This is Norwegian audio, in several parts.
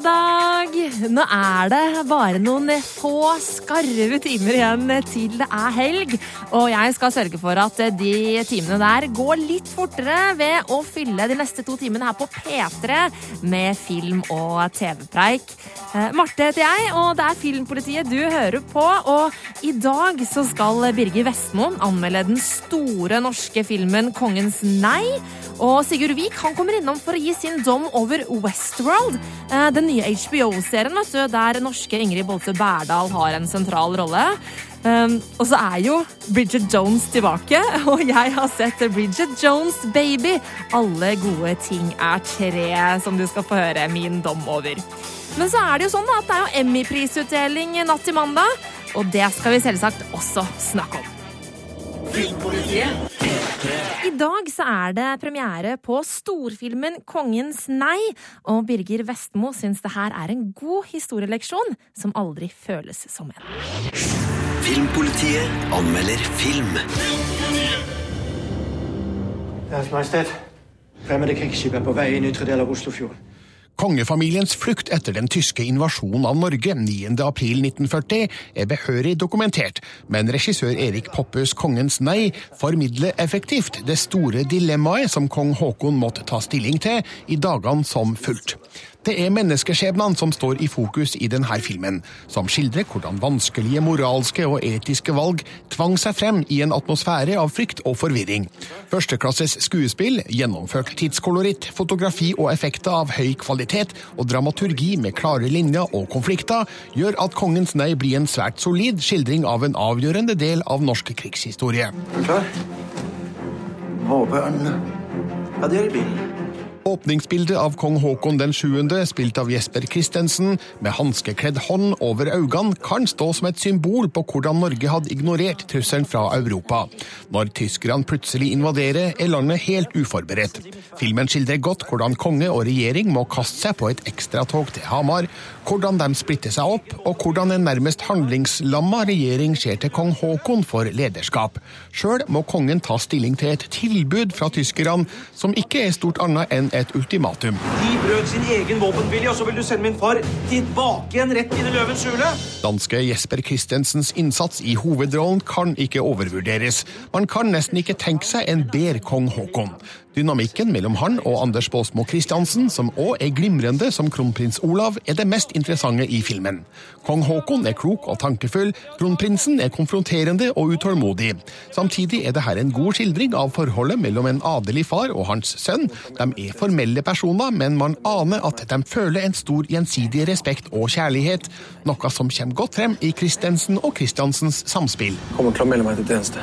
fredag! Nå er det bare noen få skarve timer igjen til det er helg. Og jeg skal sørge for at de timene der går litt fortere ved å fylle de neste to timene her på P3 med film- og TV-preik. Eh, Marte heter jeg, og det er Filmpolitiet du hører på. Og i dag så skal Birger Vestmoen anmelde den store norske filmen Kongens nei. Og Sigurd Vik kommer innom for å gi sin dom over Westworld. Eh, den nye HBO-serien der norske Ingrid Bolse Berdal har en sentral rolle. Um, og så er jo Bridget Jones tilbake, og jeg har sett Bridget Jones Baby. Alle gode ting er tre, som du skal få høre min dom over. Men så er det jo sånn at det er jo Emmy-prisutdeling natt til mandag, og det skal vi selvsagt også snakke om. I dag så er det premiere på storfilmen Kongens nei, og Birger Vestmo syns det her er en god historieleksjon som aldri føles som en. Filmpolitiet anmelder film. Deres Majestet. Fremmede krigsskip er på vei inn i ytre del av Oslofjorden. Kongefamiliens flukt etter den tyske invasjonen av Norge 9.4.1940 er behørig dokumentert, men regissør Erik Poppes Kongens nei formidler effektivt det store dilemmaet som kong Haakon måtte ta stilling til i dagene som fulgte. Det er menneskeskjebnene som står i fokus i denne filmen, som skildrer hvordan vanskelige moralske og etiske valg tvang seg frem i en atmosfære av frykt og forvirring. Førsteklasses skuespill, gjennomført tidskoloritt, fotografi og effekter av høy kvalitet og dramaturgi med klare linjer og konflikter gjør at Kongens nei blir en svært solid skildring av en avgjørende del av norsk krigshistorie. Er du klar? Hårbørnene. Ja, det gjør bilen. Åpningsbildet av kong Haakon den 7., spilt av Jesper Christensen, med hanskekledd hånd over øynene, kan stå som et symbol på hvordan Norge hadde ignorert trusselen fra Europa. Når tyskerne plutselig invaderer, er landet helt uforberedt. Filmen skildrer godt hvordan konge og regjering må kaste seg på et ekstratog til Hamar, hvordan de splitter seg opp, og hvordan en nærmest handlingslamma regjering ser til kong Haakon for lederskap. Sjøl må kongen ta stilling til et tilbud fra tyskerne, som ikke er stort annet enn et ultimatum. De brøt sin egen våpenvilje, og så vil du sende min far tilbake igjen rett inn i løvens hule? Danske Jesper Christensens innsats i hovedrollen kan ikke overvurderes. Man kan nesten ikke tenke seg en bedre kong Haakon. Dynamikken mellom han og Anders Baasmo Christiansen, som òg er glimrende som kronprins Olav, er det mest interessante i filmen. Kong Haakon er klok og tankefull, kronprinsen er konfronterende og utålmodig. Samtidig er det her en god skildring av forholdet mellom en adelig far og hans sønn. De er formelle personer, men man aner at de føler en stor gjensidig respekt og kjærlighet, noe som kommer godt frem i Christensen og Christiansens samspill. Jeg Kommer til å melde meg til tjeneste.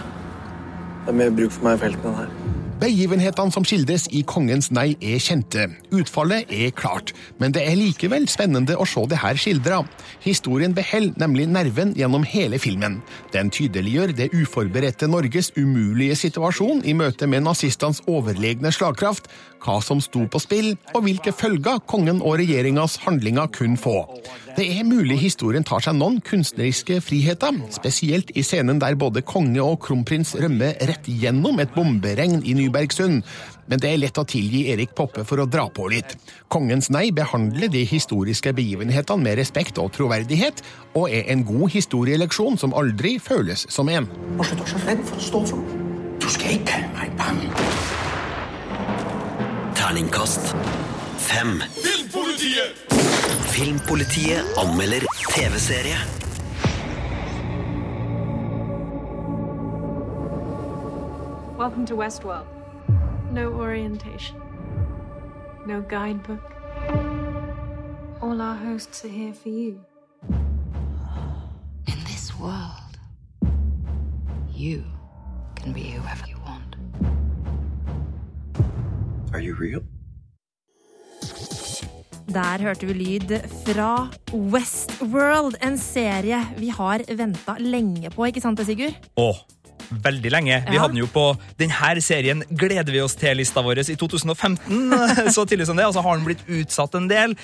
Det er mer bruk for meg i felten enn her. Begivenhetene som skildres i Kongens nei er kjente. Utfallet er klart, men det er likevel spennende å se det her skildra. Historien beholder nemlig nerven gjennom hele filmen. Den tydeliggjør det uforberedte Norges umulige situasjon i møte med nazistenes overlegne slagkraft, hva som sto på spill, og hvilke følger kongen og regjeringas handlinger kunne få. Det er mulig historien tar seg noen kunstneriske friheter, spesielt i scenen der både konge og kronprins rømmer rett gjennom et bomberegn i Nybergsund. Men det er lett å tilgi Erik Poppe for å dra på litt. Kongens nei behandler de historiske begivenhetene med respekt og troverdighet, og er en god historieleksjon som aldri føles som en. Hva skal du så redd for å stå for noe? Du skal ikke kalle meg bang. Terningkast fem. Filmpolitiet anmelder TV-serie. Welcome to Westworld. No orientation. No guidebook. All our hosts are here for you. In this world, you can be whoever you want. Are you real? Der hørte vi lyd fra Westworld, en serie vi har venta lenge på, ikke sant det, Sigurd? Å, veldig lenge. Vi hadde den jo på denne serien gleder vi oss til-lista vår i 2015, så tidlig som det, og så har den blitt utsatt en del,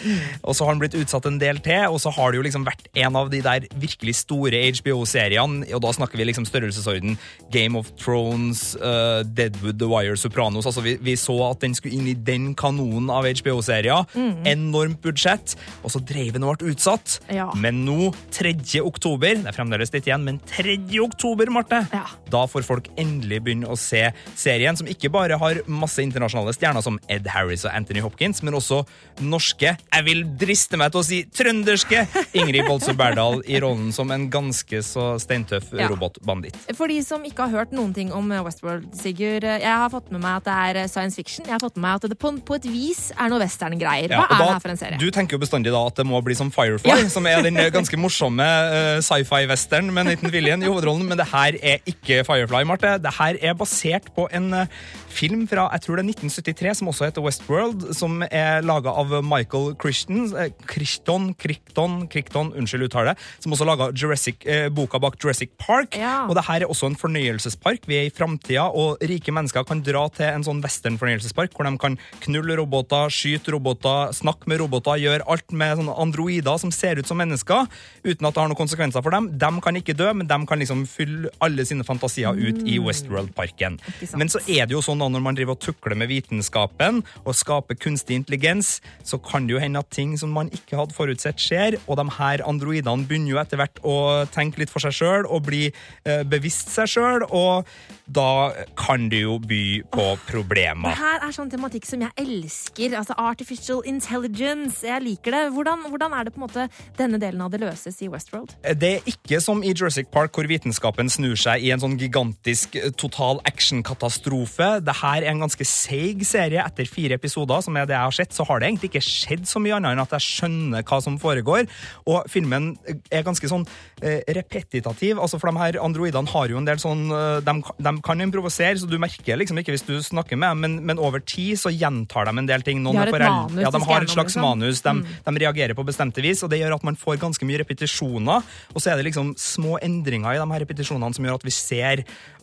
og så har den blitt utsatt en del til, og så har det jo liksom vært en av de der virkelig store HBO-seriene, og da snakker vi liksom størrelsesorden Game of Thrones, uh, Deadwood, The Wire, Sopranos, altså vi, vi så at den skulle inn i den kanonen av HBO-serier, enormt budsjett, og så dreiv den og ble utsatt, Ja. men nå, 3. oktober, det er fremdeles litt igjen, men 3. oktober, Marte, Ja. da får folk endelig begynne å se serien, som ikke bare har masse internasjonale stjerner som Ed Harris og Anthony Hopkins, men også norske, jeg vil driste meg til å si trønderske, Ingrid Bolse Berdal i rollen som en ganske så steintøff Ja. robotbanditt. For de som ikke har hørt noen ting om Westworld, Sigurd. Jeg har fått med meg at det er science fiction. Jeg har fått med meg at det på, på et vis er noe western-greier. Hva Ja, er da- det her for en serie? Du tenker jo bestandig da at det må bli som Firefly, Ja. som er den ganske morsomme uh, sci-fi-western med Nathan Villian i hovedrollen, men det her er ikke Firefly, Marte. Det her er basert på en eh, film fra jeg tror det er 1973, som også heter Westworld, som er laga av Michael Crichton, Christon, Crichton, Crichton, Crichton, unnskyld uttale, som også laga eh, boka bak Jurassic Park. Ja. Og det her er også en fornøyelsespark. Vi er i framtida, og rike mennesker kan dra til en sånn western-fornøyelsespark hvor de kan knulle roboter, skyte roboter, snakke med roboter, gjøre alt med sånne androider som ser ut som mennesker, uten at det har noen konsekvenser for dem. De kan ikke dø, men de kan liksom fylle alle sine fantasier ut i Westworld-parken. Men så er det jo sånn da, når man driver og tukler med vitenskapen og skaper kunstig intelligens, så kan det jo hende at ting som man ikke hadde forutsett, skjer, og de her androidene begynner jo etter hvert å tenke litt for seg sjøl og bli eh, bevisst seg sjøl, og da kan det jo by på oh, problemer. her er sånn tematikk som jeg elsker. Altså Artificial intelligence. Jeg liker det. Hvordan, hvordan er det på en måte denne delen av det løses i Westworld? Det er ikke som i Jurassic Park, hvor vitenskapen snur seg i en sånn gigantisk eh, total actionkatastrofe. Det her er en ganske seig serie. Etter fire episoder, som er det jeg har sett, så har det egentlig ikke skjedd så mye annet enn at jeg skjønner hva som foregår. Og filmen er ganske sånn eh, repetitiv. Altså, for de her androidene har jo en del sånn eh, de, de kan improvisere, så du merker liksom ikke hvis du snakker med dem, men, men over tid så gjentar de en del ting. Noen De har et manus Ja, de har et slags manus. De, de reagerer på bestemte vis, og det gjør at man får ganske mye repetisjoner. Og så er det liksom små endringer i de her repetisjonene som gjør at vi ser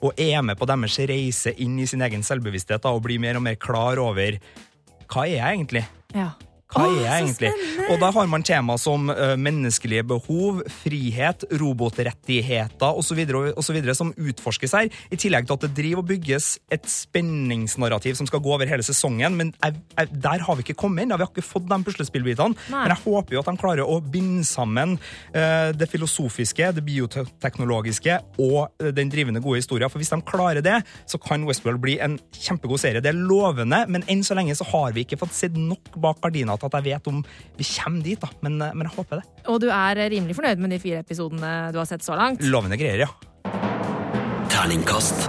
og er med på deres reise inn i sin egen selvbevissthet da, og blir mer og mer klar over hva er jeg egentlig? Ja. Hva Åh, er jeg egentlig? spennende. Og da har man tema som uh, menneskelige behov, frihet, robotrettigheter osv. som utforskes her, i tillegg til at det driver og bygges et spenningsnarrativ som skal gå over hele sesongen. Men jeg, jeg, der har vi ikke kommet inn. Vi har ikke fått de puslespillbitene. Nei. Men jeg håper jo at de klarer å binde sammen uh, det filosofiske, det bioteknologiske og den drivende gode historien. For hvis de klarer det, så kan Westworld bli en kjempegod serie. Det er lovende, men enn så lenge så har vi ikke fått sett nok bak gardina til at jeg vet om vi kommer dit. da. Men, eh, men jeg håper det. Og du er rimelig fornøyd med de fire episodene du har sett så langt? Lovende greier, ja. Terningkast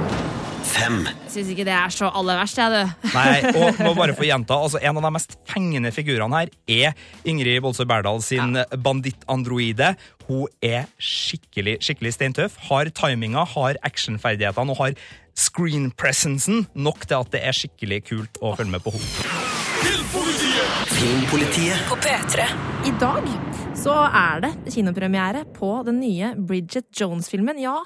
fem. Syns ikke det er så aller verst, jeg, du. Nei, og må bare få gjenta, altså En av de mest fengende figurene her er Ingrid Bolsø Berdal sin banditt-androide. Hun er skikkelig skikkelig steintøff. Har timinga, har actionferdighetene og har screen presencen nok til at det er skikkelig kult å følge med på henne. Filmpolitiet På P3. I dag så er det kinopremiere på den nye Bridget Jones-filmen. Ja,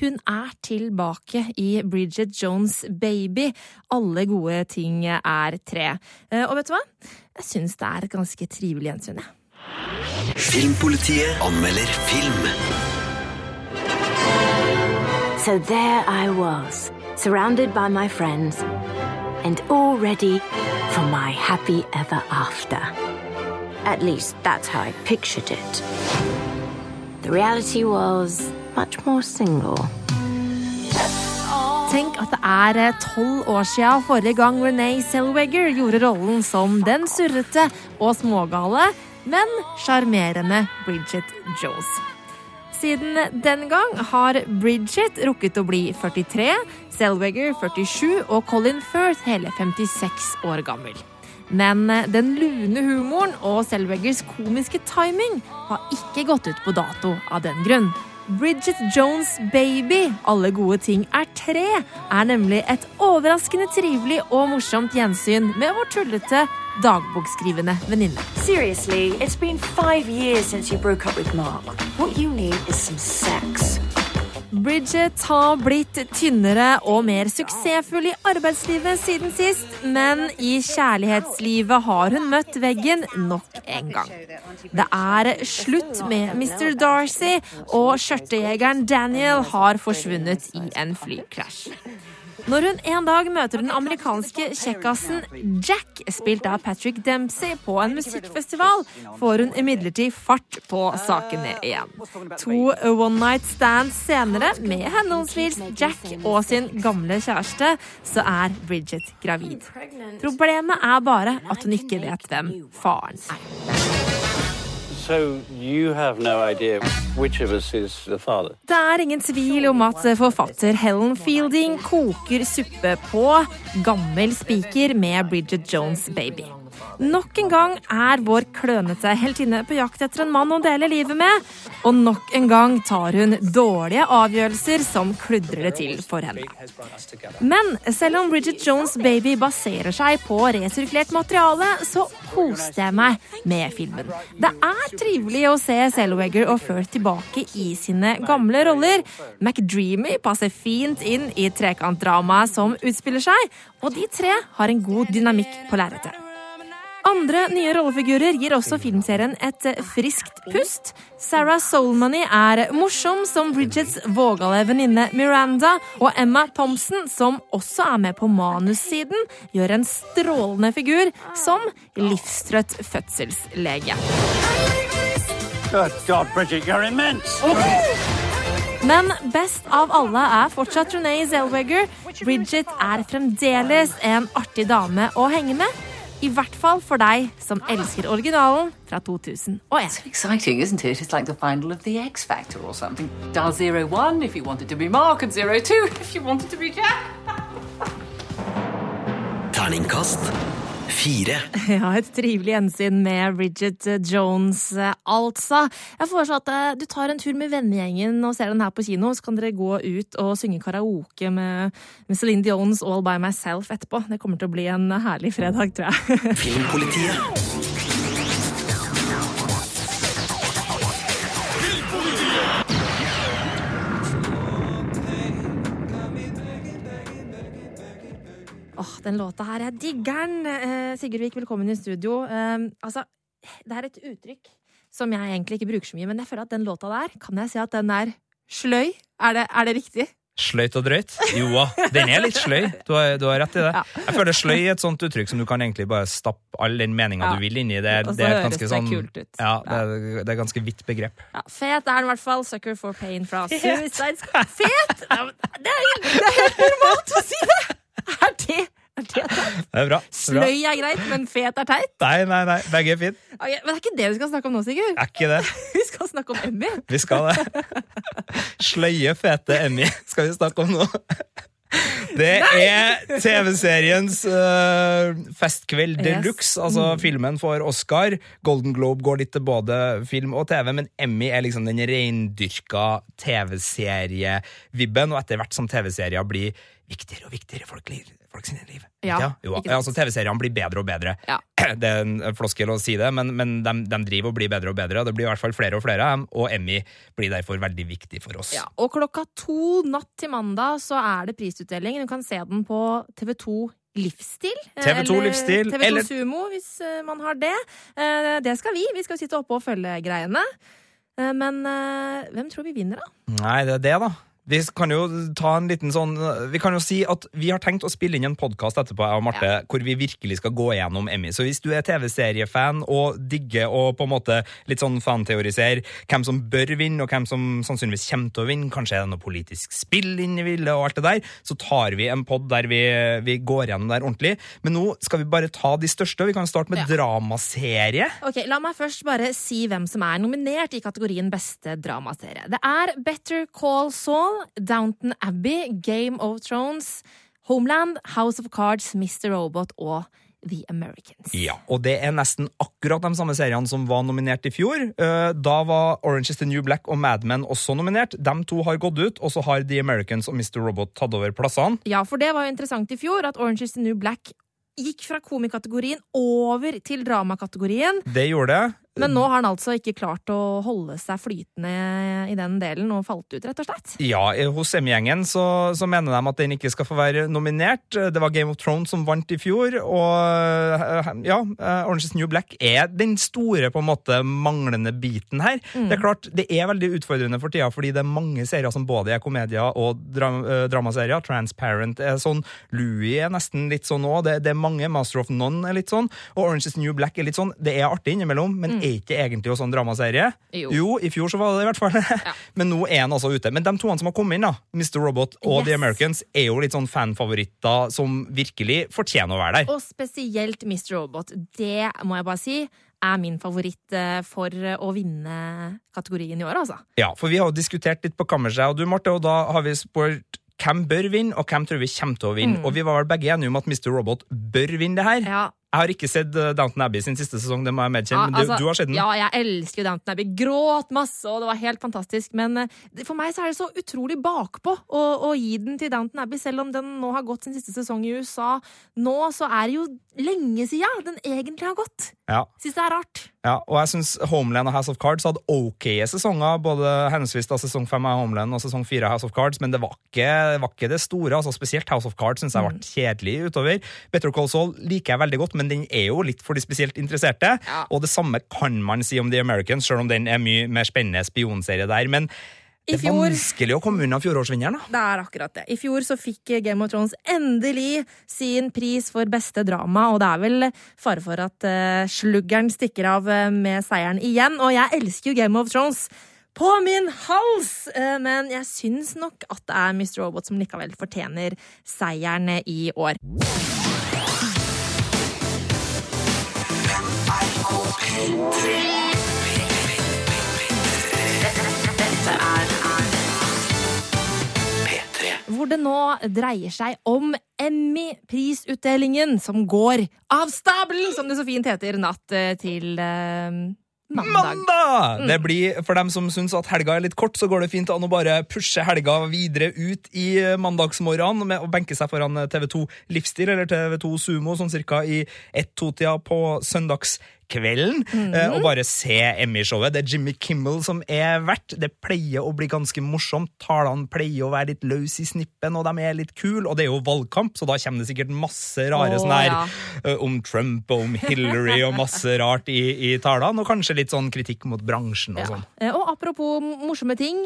hun er tilbake i Bridget Jones' Baby. Alle gode ting er tre. Eh, Og vet du hva? Jeg syns det er et ganske trivelig gjensyn, jeg. Filmpolitiet anmelder film. So there I was, surrounded by my friends, and all ready for my happy ever after. At least that's how I pictured it. The reality was much more single. Tenk at det er eh, tolv år siden forrige gang Renee Zellweger gjorde rollen som den surrete og smågale, men sjarmerende Bridget Jones. Siden den gang har Bridget rukket å bli 43, Selweger 47 og Colin Firth hele 56 år gammel. Men eh, den lune humoren og Selwegers komiske timing har ikke gått ut på dato av den grunn. Bridget Jones' Baby, Alle gode ting er tre, er nemlig et overraskende trivelig og morsomt gjensyn med vår tullete, dagbokskrivende venninne. Seriously, it's been five years since you broke up with Mark. What you need is some sex. Bridget har blitt tynnere og mer suksessfull i arbeidslivet siden sist, men i kjærlighetslivet har hun møtt veggen nok en gang. Det er slutt med Mr. Darcy, og skjørtejegeren Daniel har forsvunnet i en flykrasj. Når hun en dag møter den amerikanske kjekkasen Jack, spilt av Patrick Dempsey, på en musikkfestival, får hun imidlertid fart på sakene igjen. To one night stands senere, med henholdsvis Jack og sin gamle kjæreste, så er Bridget gravid. Problemet er bare at hun ikke vet hvem faren er. Det er ingen tvil om at forfatter Helen Fielding koker suppe på gammel spiker med Bridget Jones' baby. Nok en gang er vår klønete heltinne på jakt etter en mann å dele livet med, og nok en gang tar hun dårlige avgjørelser som kludrer det til for henne. Men selv om Bridget Jones' baby baserer seg på resirkulert materiale, så koste jeg meg med filmen. Det er trivelig å se Zellweger og Firth tilbake i sine gamle roller. McDreamy passer fint inn i trekantdramaet som utspiller seg, og de tre har en god dynamikk på lerretet. Andre nye rollefigurer gir også filmserien et friskt pust. Sarah Soulmoney er morsom som Bridgets vågale venninne Miranda, og Emma Thompson, som også er med på manussiden, gjør en strålende figur som livstrøtt fødselslege. Good God, Bridget, you're immense! Men best av alle er fortsatt Renee Zellweger. Bridget er fremdeles en artig dame å henge med. I hvert fall for deg som elsker originalen fra 2001. Exciting, isn't it? It's like the final of the X Factor or something. Dial zero one if you wanted to be Mark, and zero two if you wanted to be Jack. Terningkast fire. Ja, et trivelig gjensyn med Bridget Jones, altså. Jeg foreslår at eh, du tar en tur med vennegjengen og ser den her på kino. Så kan dere gå ut og synge karaoke med, med Celine Dion's All By Myself etterpå. Det kommer til å bli en herlig fredag, tror jeg. Filmpolitiet. Den låta her, jeg digger den! Eh, Sigurd Vik, velkommen i studio. Eh, altså, det er et uttrykk som jeg egentlig ikke bruker så mye, men jeg føler at den låta der, kan jeg si at den er sløy? Er det, er det riktig? Sløyt og drøyt? Jo, den er litt sløy. Du har, du har rett i det. Jeg føler sløy er et sånt uttrykk som du kan egentlig bare stappe all den meninga Ja. du vil inn i. Det, det er ganske sånn kult ut. Ja, det er, det er ganske vidt begrep. Ja, fet er den i hvert fall. Sucker for pain fra Suicide Fet! Det er, det er helt normalt å si det! Er det, er det teit? Det er bra. Sløy er greit, men fet er teit? Nei, nei, nei. Begge er fint. Okay, men det er ikke det vi skal snakke om nå, Sigurd. Er ikke det? Vi skal snakke om Emmy. Vi skal det. Sløye, fete Emmy skal vi snakke om nå. Det er TV-seriens uh, festkveld de luxe. Altså, Mm. filmen får Oscar. Golden Globe går litt til både film og TV, men Emmy er liksom den reindyrka TV-serievibben, og etter hvert som TV-serier blir viktigere og viktigere i folk, sine liv. Ja, jo, ikke sant. altså TV-seriene blir bedre og bedre. Ja. Det er en floskel å si det, men, men de, de driver og blir bedre og bedre. Det blir i hvert fall flere og flere av dem, og Emmy blir derfor veldig viktig for oss. Ja, og klokka to natt til mandag så er det prisutdeling. Du kan se den på TV2 Livsstil. eh, TV2 eller Livsstil, TV2 eller- Sumo, hvis eh, man har det. Eh, Det skal vi. Vi skal sitte oppe og følge greiene. Eh, Men eh, hvem tror vi vinner, da? Nei, det er det, da. Vi kan jo ta en liten sånn Vi kan jo si at vi har tenkt å spille inn en podkast etterpå, jeg og Marte, hvor vi virkelig skal gå gjennom Emmy. Så hvis du er TV-seriefan og digger å på en måte litt sånn fanteorisere hvem som bør vinne, og hvem som sannsynligvis kommer til å vinne, kanskje er det noe politisk spill inni ville, og alt det der, så tar vi en pod der vi, vi går gjennom der ordentlig. Men nå skal vi bare ta de største, og vi kan starte med dramaserie. Ok, La meg først bare si hvem som er nominert i kategorien beste dramaserie. Det er Better Call Saul, Downton Abbey, Game of Thrones, Homeland, House of Cards, Mr. Robot og The Americans. Ja, og det er nesten akkurat de samme seriene som var nominert i fjor. Eh, Da var Orange is the New Black og Mad Men også nominert. De to har gått ut, og så har The Americans og Mr. Robot tatt over plassene. Ja, for det var jo interessant i fjor at Orange is the New Black gikk fra komikategorien over til dramakategorien. Det gjorde det. Men nå har han altså ikke klart å holde seg flytende i den delen og falt ut, rett og slett. Ja, hos M-gjengen så, så mener de at den ikke skal få være nominert. Det var Game of Thrones som vant i fjor, og eh, ja, eh, Orange is New Black er den store på en måte manglende biten her. Mm. Det er klart, det er veldig utfordrende for tida, fordi det er mange serier som både er komedier og dra eh, dramaserier. Transparent er sånn, Louis er nesten litt sånn òg. Det, det er mange. Master of None er litt sånn, og Orange is New Black er litt sånn. Det er artig innimellom, men er ikke egentlig jo sånn dramaserie. Jo. jo. i fjor så var det i hvert fall. Men nå er han altså ute. Men de toene som har kommet inn, da, Mr. Robot og Yes. The Americans, er jo litt sånn fanfavoritter som virkelig fortjener å være der. Og spesielt Mr. Robot. Det må jeg bare si er min favoritt eh, for å vinne kategorien i år, altså. Ja, for vi har jo diskutert litt på kammerset, og du, Marte, og da har vi spurt hvem bør vinne, og hvem tror vi kommer til å vinne. Mm. Og vi var vel begge enige om at Mr. Robot bør vinne det her. Ja. Jeg har ikke sett uh, Downton Abbey sin siste sesong, det må jeg medkjenne, Ja, men du, altså, du har sett den? Ja, jeg elsker jo Downton Abbey. Gråt masse, og det var helt fantastisk. Men eh, for meg så er det så utrolig bakpå å, å gi den til Downton Abbey, selv om den nå har gått sin siste sesong i USA. Nå så er det jo lenge siden den egentlig har gått. Ja. Syns det er rart. Ja, og jeg syns Homeland og House of Cards hadde ok sesonger, både henholdsvis da sesong fem av Homeland og sesong fire av House of Cards, men det var ikke det, var ikke det store. altså Spesielt House of Cards syns jeg ble kjedelig utover. Better Call Saul liker jeg veldig godt, men den er jo litt for de spesielt interesserte. Og det samme kan man si om The Americans, selv om den er mye mer spennende spionserie der. Men I det er vanskelig å komme unna fjorårsvinneren, da. Det er akkurat det. I fjor så fikk Game of Thrones endelig sin pris for beste drama, og det er vel fare for at uh, sluggeren stikker av eh, med seieren igjen. Og jeg elsker jo Game of Thrones på min hals! Uh, men jeg syns nok at det er Mr. Robot som likevel fortjener seieren i år. Hvor det nå dreier seg om Emmy-prisutdelingen, som går av stabelen, som det så fint heter, natt eh, til uh mandag. Mandag! Mm. Det blir, For dem som syns at helga er litt kort, så går det fint an å bare pushe helga videre ut i eh, mandagsmorgenen med å benke seg foran eh, TV2 Livsstil eller TV2 Sumo sånn cirka i ett-to-tida på søndagskvelden. mm -hmm. Og bare se Emmy-showet. Det er Jimmy Kimmel som er verdt. Det pleier å bli ganske morsomt. Talene pleier å være litt løs i snippen, og de er litt kule. Og det er jo valgkamp, så da kommer det sikkert masse rare oh, sånn her ja. eh, om Trump og om Hillary og masse rart i, i talene. Og kanskje litt sånn kritikk mot bransjen og sånn. Eh, Og apropos morsomme ting,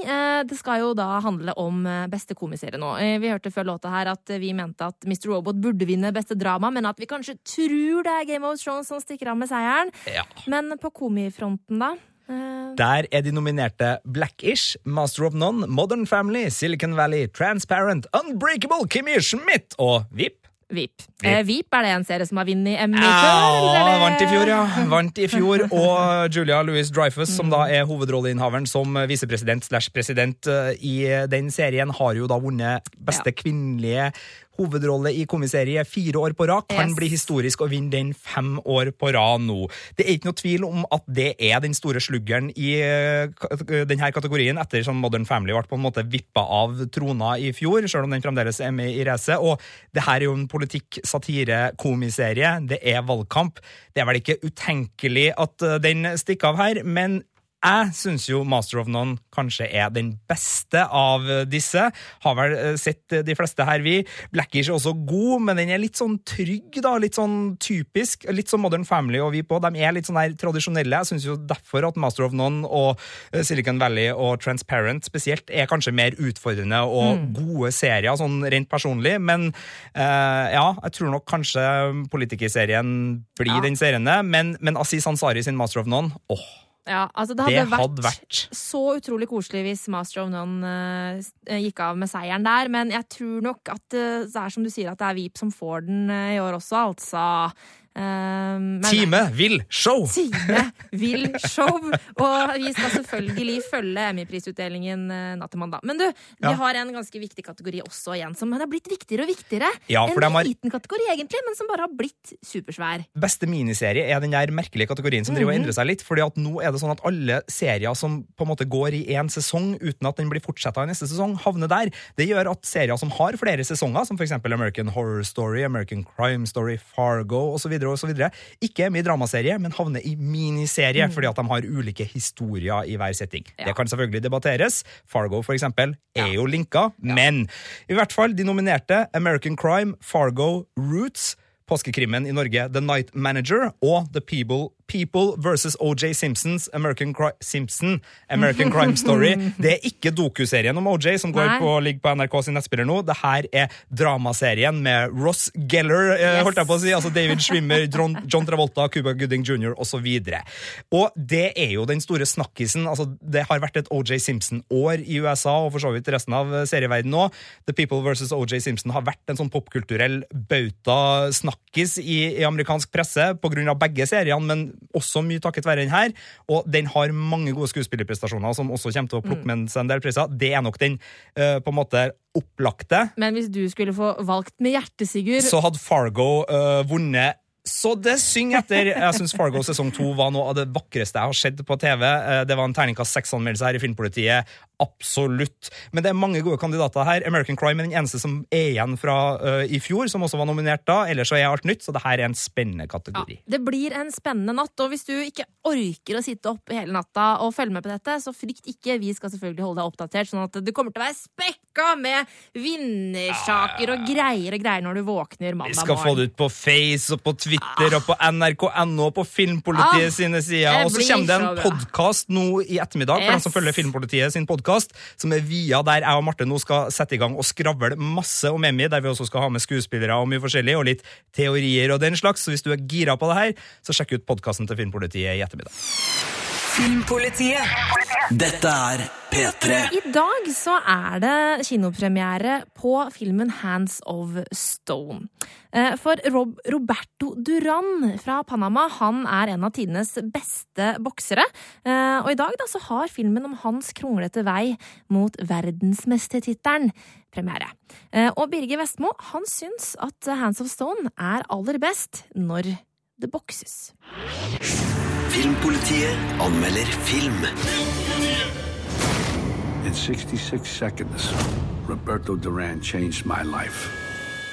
det skal jo da handle om beste komiserie nå. Vi hørte før låta her at vi mente at Mr. Robot burde vinne beste drama, men at vi kanskje tror det er Game of Thrones som stikker av med seieren. Ja. Men på komifronten, da? Eh, Der er de nominerte Blackish, Master of None, Modern Family, Silicon Valley, Transparent, Unbreakable, Kimmy Schmidt og VIP. VIP. Eh, Vip, er det en serie som har vunnet Emmy før? Ja, vant i fjor, ja. Vant i fjor. Og Julia Louis Dreyfus, som da er hovedrolleinnehaveren som visepresident slash president eh, i den serien, har jo da vunnet beste kvinnelige hovedrolle i komiserie fire år på rad. Kan Yes. bli historisk å vinne den fem år på rad nå. Det er ikke noe tvil om at det er den store sluggeren i eh, denne kategorien, etter som Modern Family ble på en måte vippa av trona i fjor, selv om den fremdeles er med i racet. Og det her er jo en politikk-satire-komiserie. Det er valgkamp. Det er vel ikke utenkelig at eh, den stikker av her, men jeg syns jo Master of None kanskje er den beste av disse. Har vel eh, sett de fleste her, vi. Blackish er også god, men den er litt sånn trygg, da. Litt sånn typisk. Litt som Modern Family og vi på. De er litt sånn her tradisjonelle. Jeg syns jo derfor at Master of None og eh, Silicon Valley og Transparent spesielt er kanskje mer utfordrende og Mm. gode serier, sånn rent personlig. Men eh, ja, jeg tror nok kanskje politikerserien blir Ja. den serien, men, men Aziz Ansari sin Master of None, åh. Ja, altså det Det hadde, vært, hadde vært. så utrolig koselig hvis Master of None uh, gikk av med seieren der, men jeg tror nok at uh, det er som du sier, at det er Vip som får den uh, i år også, altså. Men- Time vil show! Time vil show! Og vi skal selvfølgelig følge Emmy-prisutdelingen eh, natt til mandag. Men du, vi Ja. har en ganske viktig kategori også igjen, som har blitt viktigere og viktigere. Ja, en har- liten kategori egentlig, men som bare har blitt supersvær. Beste miniserie er den der merkelige kategorien som driver og -hmm. endrer seg litt. fordi at nå er det sånn at alle serier som på en måte går i én sesong uten at den blir fortsetta i neste sesong, havner der. Det gjør at serier som har flere sesonger, som f.eks. American Horror Story, American Crime Story, Fargo osv., osv. ikke er med i dramaserie, men havner i miniserie fordi at de har ulike historier i hver setting. Det kan selvfølgelig debatteres. Fargo, for eksempel, er jo linka, men i hvert fall de nominerte American Crime, Fargo, Roots påskekrimmen i Norge The Night Manager og The People, People versus OJ Simpsons American, Cri Simpson, American Crime Story. Det er ikke dokuserien om OJ som går på, ligger på NRK sin nettspiller nå. Det her er dramaserien med Ross Geller, eh, holdt jeg på å si, altså David Schwimmer, John, John Travolta, Cuba Gooding jr. osv. Og det er jo den store snakkisen. altså Det har vært et OJ Simpson-år i USA og for så vidt resten av serieverdenen òg. The People versus OJ Simpson har vært en sånn popkulturell bauta-snakkis i, i amerikansk presse av begge seriene, men også mye takket være den her. Og den har mange gode skuespillerprestasjoner som også kommer til å plukke med seg en del priser. Det er nok den eh, på en måte opplagte. Men hvis du skulle få valgt med hjertet, Sigurd Så hadde Fargo uh, vunnet så det synger etter. Jeg syns Fargo sesong to var noe av det vakreste jeg har sett på TV. Eh, Det var en terningkast seks-anmeldelse her i Filmpolitiet. Absolutt. Men det er mange gode kandidater her. American Crime er den eneste som er igjen fra uh, i fjor, som også var nominert da. Ellers så er alt nytt, så det her er en spennende kategori. Det blir en spennende natt, og hvis du ikke orker å sitte opp hele natta og følge med på dette, så frykt ikke. Vi skal selvfølgelig holde deg oppdatert, sånn at det kommer til å være spekka med vinnersaker og greier og greier når du våkner mandag morgen. Vi skal få det ut på Face og på Twitter og på nrk.no og på Filmpolitiet Ah, sine sider. Og så kommer det en podkast nå i ettermiddag for dem som følger Filmpolitiet sin podkast, som er via der jeg og Marte nå skal sette i gang og skravle masse om Emmy, der vi også skal ha med skuespillere og mye forskjellig, og litt teorier og den slags. Så hvis du er gira på det her, så sjekk ut podkasten til Filmpolitiet i ettermiddag. Filmpolitiet. Dette er P3. I dag så er det kinopremiere på filmen Hands of Stone. Eh, For Rob Roberto Duran fra Panama han er en av tidenes beste boksere. Eh, Og i dag da så har filmen om hans kronglete vei mot verdensmestertittelen premiere. Eh, Og Birger Vestmo han syns at Hands of Stone er aller best når det bokses. Filmpolitiet anmelder film. In 66 seconds, Roberto Duran changed my life.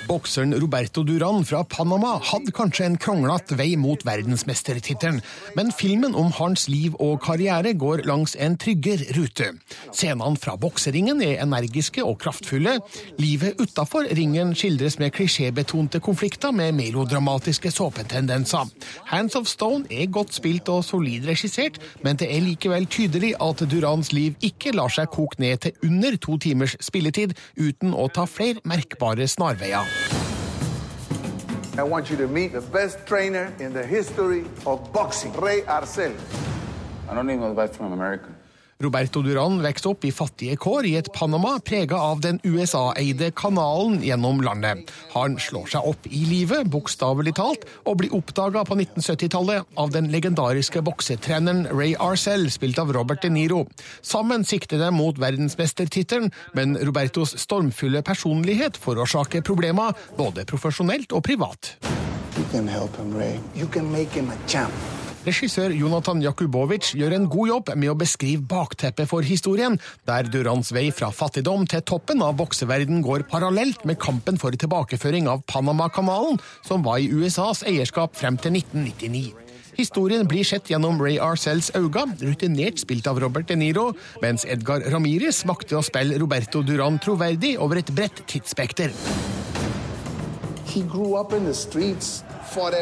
Bokseren Roberto Duran fra Panama hadde kanskje en kronglete vei mot verdensmestertittelen, men filmen om hans liv og karriere går langs en tryggere rute. Scenene fra bokseringen er energiske og kraftfulle. Livet utafor ringen skildres med klisjébetonte konflikter med melodramatiske såpetendenser. Hands of Stone er godt spilt og solid regissert, men det er likevel tydelig at Durans liv ikke lar seg koke ned til under to timers spilletid uten å ta flere merkbare snarveier. I want you to meet the best trainer in the history of boxing, Ray Arcel. I don't need no advice from America. Roberto Duran vokste opp i fattige kår i et Panama prega av den USA-eide kanalen gjennom landet. Han slår seg opp i livet, bokstavelig talt, og blir oppdaga på 1970-tallet av den legendariske boksetreneren Ray Arcel, spilt av Robert De Niro. Sammen sikter de mot verdensmestertittelen, men Robertos stormfulle personlighet forårsaker problemer, både profesjonelt og privat. You can help him, Ray. You can make him a champ. Regissør Jonathan Jakubovic gjør en god jobb med å beskrive bakteppet for historien, der Durans vei fra fattigdom til toppen av bokseverden går parallelt med kampen for tilbakeføring av Panama-kanalen, som var i USAs eierskap frem til 1999. Historien blir sett gjennom Ray Arcells øyne, rutinert spilt av Robert De Niro, mens Edgar Ramirez makter å spille Roberto Duran troverdig over et bredt tidsspekter. He grew up in the streets, fought.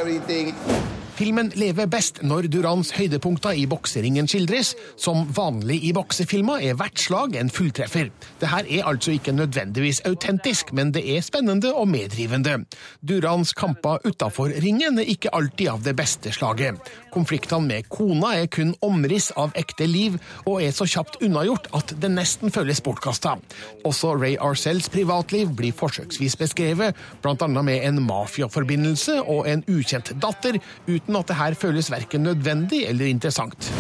Filmen lever best når Durans høydepunkter i bokseringen skildres. Som vanlig i boksefilmer er hvert slag en fulltreffer. Det her er altså ikke nødvendigvis autentisk, men det er spennende og medrivende. Durans kamper utafor ringen er ikke alltid av det beste slaget. Konfliktene med kona er kun omriss av ekte liv, og er så kjapt unnagjort at det nesten føles bortkasta. Også Ray Arcells privatliv blir forsøksvis beskrevet, bl.a. med en mafiaforbindelse og en ukjent datter, uten at det her føles verken nødvendig eller interessant.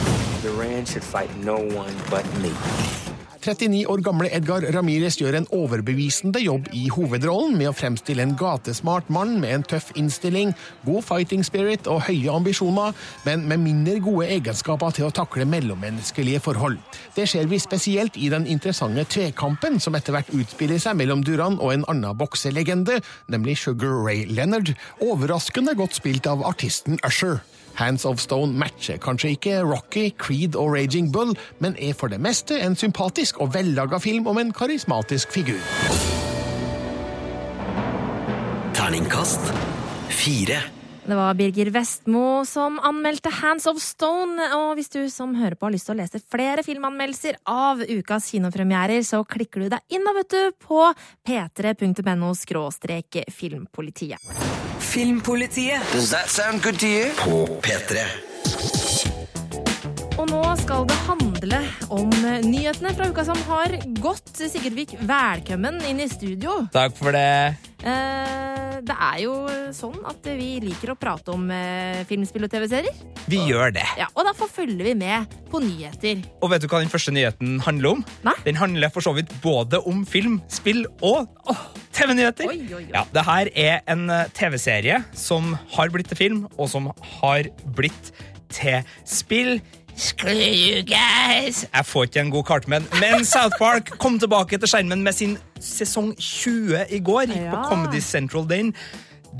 Should fight no one but me. 39 år gamle Edgar Ramirez gjør en overbevisende jobb i hovedrollen med å fremstille en gatesmart mann med en tøff innstilling, god fighting spirit og høye ambisjoner, men med mindre gode egenskaper til å takle mellommenneskelige forhold. Det ser vi spesielt i den interessante tvekampen som etter hvert utspiller seg mellom Duran og en annen bokselegende, nemlig Sugar Ray Leonard, overraskende godt spilt av artisten Usher. Hands of Stone matcher kanskje ikke Rocky, Creed og Raging Bull, men er for det meste en sympatisk og vellaga film om en karismatisk figur. Terningkast fire. Det var Birger Vestmo som anmeldte Hands of Stone. Og hvis du som hører på har lyst til å lese flere filmanmeldelser av ukas kinopremierer, så klikker du deg inn da, vet du, på p3.no skråstrek filmpolitiet. Filmpolitiet. Does that sound good to you? På P3. Og nå skal det handle om nyhetene fra uka som har gått. Sigurd Vik, velkommen inn i studio. Takk for det. Eh, det er jo sånn at vi liker å prate om eh, filmspill og TV-serier. Vi gjør det. Ja, og derfor følger vi med på nyheter. Og vet du hva den første nyheten handler om? Nei? Den handler for så vidt både om film, spill og åh, TV-nyheter. Ja, det her er en eh, TV-serie som har blitt til film, og som har blitt til spill. Screw you guys! Jeg får ikke en god kart med. Men South Park kom tilbake til skjermen med sin sesong 20 i går. Gikk på Comedy Central den.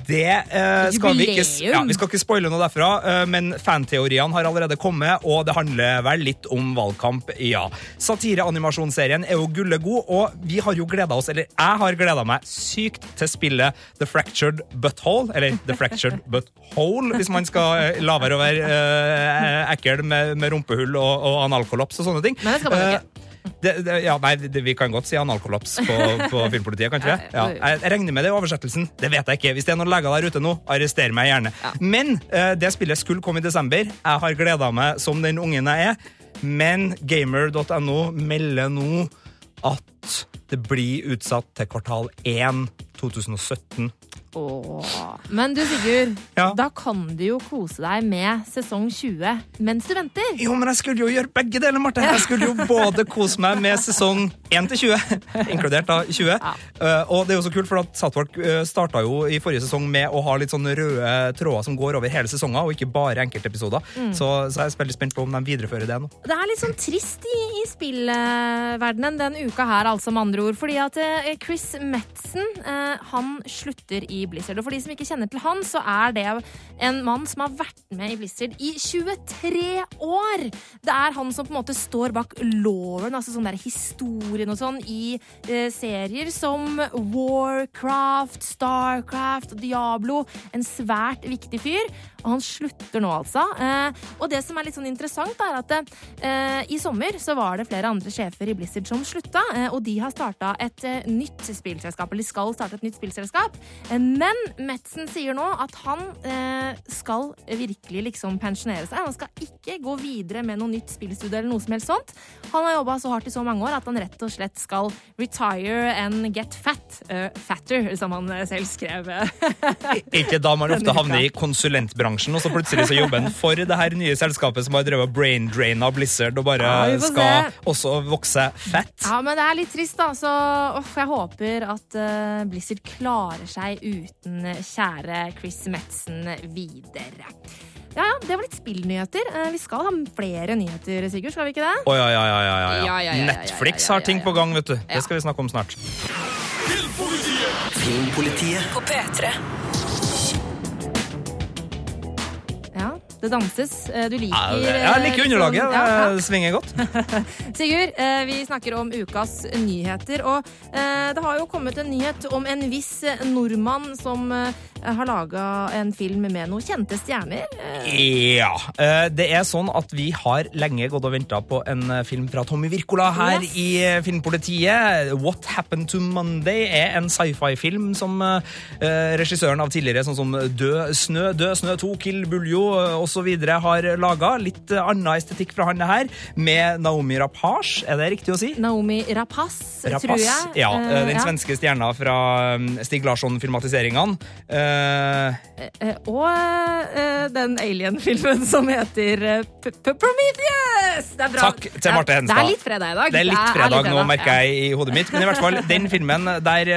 Det eh, skal vi ikke ja, Vi skal ikke spoile noe derfra, eh, men fanteoriene har allerede kommet, og det handler vel litt om valgkamp, ja. Satireanimasjonsserien er jo gullegod, og vi har jo gleda oss, eller jeg har gleda meg sykt til spillet The Fractured Butthole, eller The Fractured Butthole, hvis man skal eh, la være å være eh, ekkel med, med rumpehull og, og analkollaps og sånne ting. Men det skal man ikke. Det, det, ja, nei, det, vi kan godt si analkollaps på, på filmpolitiet, kan ikke vi? Ja, jeg, regner med det i oversettelsen. Det vet jeg ikke. Hvis det er noen leger der ute nå, arrester meg gjerne. Men eh, det spillet skulle komme i desember. Jeg har gleda meg som den ungen jeg er. Men gamer.no melder nå at det blir utsatt til kvartal 1 2017. Åh. Men du, Sigurd, Ja. da kan du jo kose deg med sesong 20 mens du venter. Jo, men jeg skulle jo gjøre begge deler, Marte. Jeg skulle jo både kose meg med sesong 1 til 20, inkludert da 20. Eh, og det er jo så kult, for at South Park uh, starta jo i forrige sesong med å ha litt sånne røde tråder som går over hele sesongen, og ikke bare enkeltepisoder. Mm. Så, så jeg er veldig spent på om de viderefører det nå. Det er litt sånn trist i, i spillverdenen den uka her, altså, med andre ord. Fordi at eh, Chris Metzen, uh, han slutter i Blizzard. Og for de som ikke kjenner til han, så er det en mann som har vært med i Blizzard i 23 år! Det er han som på en måte står bak loven, altså sånn der historien og sånn, i eh, serier som Warcraft, Starcraft Diablo. En svært viktig fyr. Og han slutter nå, altså. Eh, og det som er litt sånn interessant, er at eh, i sommer så var det flere andre sjefer i Blizzard som slutta, eh, og de har starta et eh, nytt spillselskap, eller skal starte et nytt spillselskap. Eh, men Metzen sier nå at han eh, skal virkelig liksom pensjonere seg. Han skal ikke gå videre med noe nytt spillstudio eller noe som helst sånt. Han har jobba så hardt i så mange år at han rett og slett skal retire and get fat. Uh, fatter, som han eh, selv skrev. Ikke da man ofte havner i konsulentbransjen, og så plutselig så jobber han for det her nye selskapet som har drevet brain drain av Blizzard og bare Ja, skal se. også vokse fett. Ja, men det er litt trist, da. Så uff, jeg håper at uh, Blizzard klarer seg uten kjære Chris Metzen videre. Ja, ja, det var litt spillnyheter. Eh, vi skal ha flere nyheter, Sigurd, skal vi ikke det? Oh, ja, ja, ja, ja, Netflix har ting på gang, vet du. Det skal vi snakke om snart. Filmpolitiet. Filmpolitiet. På P3. Det danses. Eh, Du liker jeg eh, liker underlaget. sånn- ja, ja. Det svinger godt. Sigurd, eh, vi snakker om ukas nyheter. Og eh, det har jo kommet en nyhet om en viss eh, nordmann som eh, har laga en film med noen kjente stjerner. Eh, Ja. eh, Det er sånn at vi har lenge gått og venta på en eh, film fra Tommy Wirkola her Yes. i eh, Filmpolitiet. What Happened to Monday er en sci-fi-film som eh, eh, regissøren av tidligere, sånn som Død snø, Død snø 2, Kill Buljo osv. har laga. Litt eh, annen estetikk fra han her, med Naomi Rapace, er det riktig å si? Naomi Rapace, tror jeg. Ja, Eh, den svenske stjerna fra um, Stig Larsson-filmatiseringene. Eh, Og uh, den alien-filmen som heter uh, P- P- Prometheus! Det er bra. Takk til Marte Det er- Henstad. Det er litt fredag i dag. Det er litt fredag nå, fredag, merker ja. jeg i hodet mitt. Men i hvert fall, den filmen der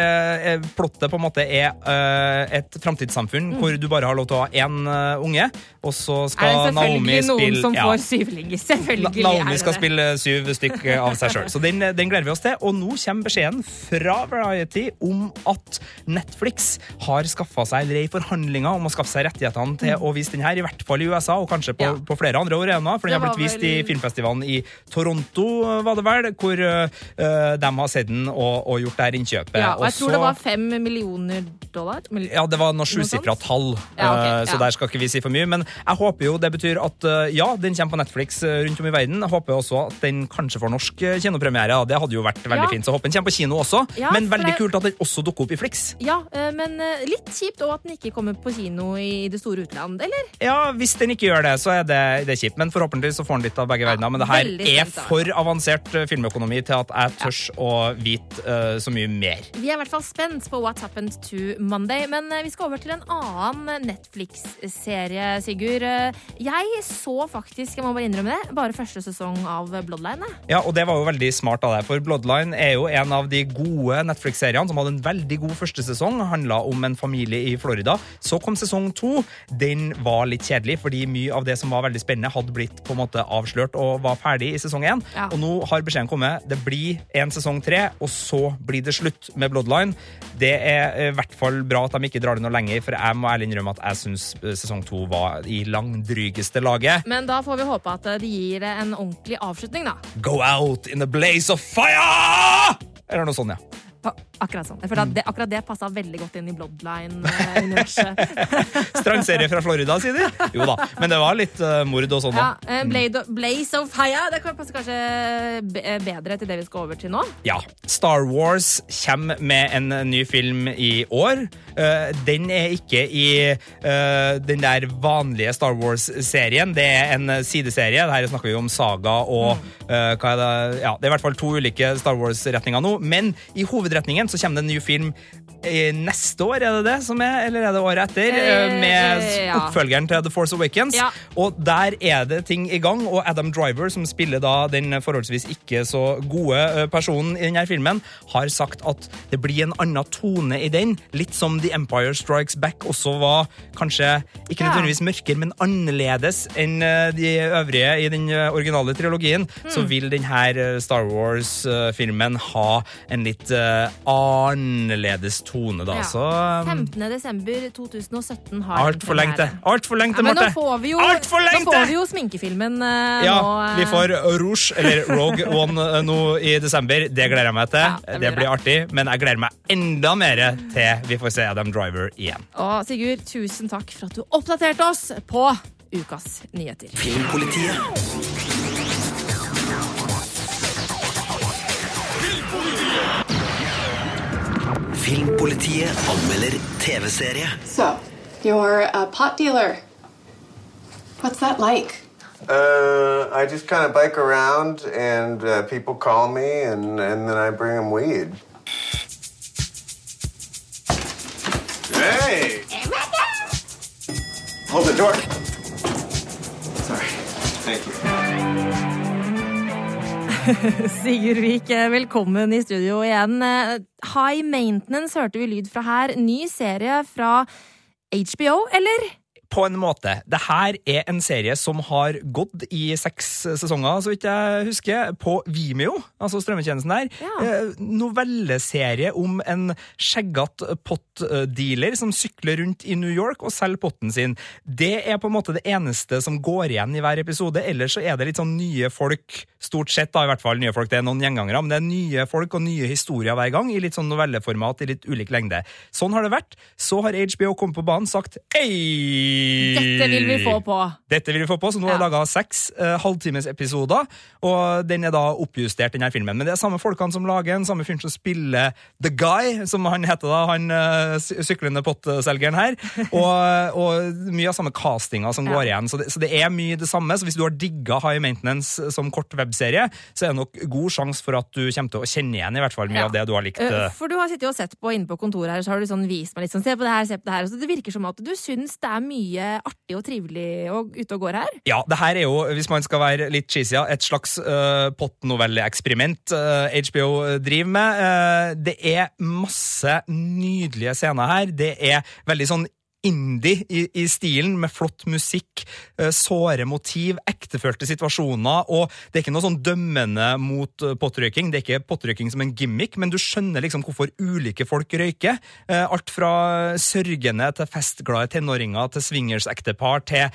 plottet på en måte er et framtidssamfunn Mm. hvor du bare har lov til å ha én unge, og så Er skal det Naomi selvfølgelig noen spille som ja. får syvlinger? Selvfølgelig Na Naomi det skal spille syv stykk av seg sjøl. Så den, den gleder vi oss til. Og nå kommer beskjeden fra Variety om at Netflix har skaffa seg eller er i forhandlinger om å skaffe seg rettighetene til å vise den her, i hvert fall i USA, og kanskje på, på flere andre arenaer. For den har blitt vist i filmfestivalen i Toronto, var det vel, hvor uh, de har sett den og, og gjort det her innkjøpet. Ja, og jeg Også, tror det var fem millioner dollar. Mil- ja, det var noe sjusifra tall, Ja, okay. eh, så ja. der skal ikke vi si for mye. Men jeg håper jo det betyr at uh, ja, den kommer på Netflix rundt om i verden. Jeg håper også at den kanskje får norsk kinopremiere. ja, Det hadde jo vært veldig Ja. fint. Så håper den kommer på kino også. Ja, men veldig det- kult at den også dukker opp i Flix. Ja, men litt kjipt òg at den ikke kommer på kino i det store utland, eller? Ja, Hvis den ikke gjør det, så er det, det er kjipt. Men forhåpentligvis så får den litt av begge verdener. Men det her er for avansert eh, filmøkonomi til at jeg tørs å vite uh, så mye mer. Vi er i hvert fall spent på What Happened to Monday, men eh, vi skal over til en annen Netflix-serie, Sigurd. Jeg så faktisk, jeg må bare innrømme det, bare første sesong av Bloodline. Ja, og det var jo veldig smart av deg, for Bloodline er jo en av de gode Netflix-seriene som hadde en veldig god første sesong. Handla om en familie i Florida. Så kom sesong to. Den var litt kjedelig, fordi mye av det som var veldig spennende, hadde blitt på en måte avslørt og var ferdig i sesong én. Ja. Og nå har beskjeden kommet. Det blir en sesong tre, og så blir det slutt med Bloodline. Det er eh, i hvert fall bra at de ikke drar det noe lenger, for jeg må ærlig innrømme at jeg syns sesong to var i langdrygeste laget. Men da får vi håpe at det de gir en ordentlig avslutning, da. Go out in the blaze of fire! Eller noe sånt, ja. Ak- Akkurat sånn. For at det, akkurat det passa veldig godt inn i Bloodline-universet. Strandserie fra Florida, sier de? Jo da, men det var litt uh, mord og sånn Ja, òg. eh, Blade, Blaze of Fire. Det kan passe kanskje eh, bedre til det vi skal over til nå. Ja. Star Wars kommer med en ny film i år. Uh, den er ikke i den der vanlige Star Wars-serien. Det er en sideserie. Her snakker vi om saga og eh, hva er det? Ja, det er i hvert fall to ulike Star Wars-retninger nå. Men i hovedretningen så kommer det en ny film neste år, er det det som er? Eller er det året etter? eh, med Eh, oppfølgeren til The Force Awakens. Ja. Og der er det ting i gang, og Adam Driver, som spiller da den forholdsvis ikke så gode personen i denne filmen, har sagt at det blir en annen tone i den. Litt som The Empire Strikes Back også var kanskje ikke nødvendigvis mørkere, men annerledes enn de øvrige i den originale trilogien. Så Hmm. vil denne Star Wars-filmen ha en litt annerledes tone, da. Ja. Så um, 15. desember 2017 har Altfor lenge til. Altfor lenge Ja, til, men nå Marte! får vi jo, nå får vi jo sminkefilmen uh, Ja, nå. uh, vi får Rouge, eller Rogue One, uh, nå i desember. Det gleder jeg meg til. Ja, det det, blir blir artig, men jeg gleder meg enda mer til vi får se Adam Driver igjen. Og Sigurd, tusen takk for at du oppdaterte oss på ukas nyheter. Filmpolitiet. Filmpolitiet anmelder TV-serie. So, you're a pot dealer. What's that like? Uh, I just kind of bike around, and uh, people call me, and, and then I bring them weed. Hey! Hold the door. Sorry. Thank you. Sigurd Vik, velkommen i studio igjen. Eh, High Maintenance hørte vi lyd fra her. Ny serie fra HBO, eller? På en måte. Det her er en serie som har gått i seks sesonger, så vidt jeg husker, på Vimeo, altså strømmetjenesten der. Ja. novelleserie om en skjeggete pottdealer som sykler rundt i New York og selger potten sin. Det er på en måte det eneste som går igjen i hver episode. Ellers så er det litt sånn nye folk, stort sett da i hvert fall nye folk. Det er noen gjengangere, men det er nye folk og nye historier hver gang, i litt sånn novelleformat i litt ulik lengde. Sånn har det vært. Så har HBO kommet på banen sagt Hei! Dette vil vi få på. Dette vil vi få på, så nå er det laga seks uh, halvtimesepisoder, og den er da oppjustert, denne filmen. Men det er samme folkene som lager den, samme fyren som spiller The Guy, som han heter da, han uh, syklende pottselgeren her, og, og, mye av samme castinga som går igjen. Så det, så det, er mye det samme. Så hvis du har digga High Maintenance som kort webserie, så er det nok god sjanse for at du kommer til å kjenne igjen i hvert fall mye ja. av det du har likt. Uh, for du har sittet og sett på inne på kontoret her, så har du sånn vist meg litt sånn, se på det her, se på det her. Så det virker som at du syns det er mye artig og trivelig og ute og går her? Ja, det her er jo, hvis man skal være litt cheesy, et slags uh, pottnovelleeksperiment uh, HBO driver med. Uh, det er masse nydelige scener her. Det er veldig sånn indie i, i, stilen, med flott musikk, uh, såre motiv, ektefølte situasjoner. Og det er ikke noe sånn dømmende mot uh, pottrøyking. Det er ikke pottrøyking som en gimmick, men du skjønner liksom hvorfor ulike folk røyker. Uh, alt fra sørgende til festglade tenåringer til swingers-ektepar til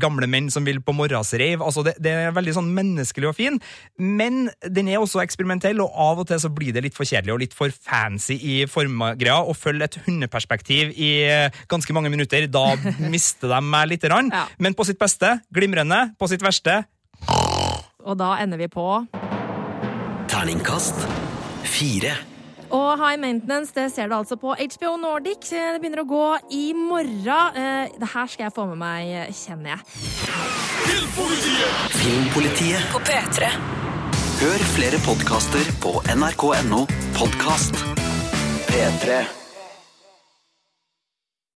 gamle menn som vil på morgensreiv. Altså, det, det, er veldig sånn menneskelig og fin, men den er også eksperimentell, og av og til så blir det litt for kjedelig og litt for fancy i formgreia å følge et hundeperspektiv i ganske mange minutter. Da mister de meg lite grann. Ja. Men på sitt beste glimrende. På sitt verste Og da ender vi på Terningkast fire. Og High Maintenance det ser du altså på HBO Nordic. Det begynner å gå i morgen. Eh, det her skal jeg få med meg, kjenner jeg. Filmpolitiet! Filmpolitiet på P3. Hør flere podkaster på nrk.no podkast. P3.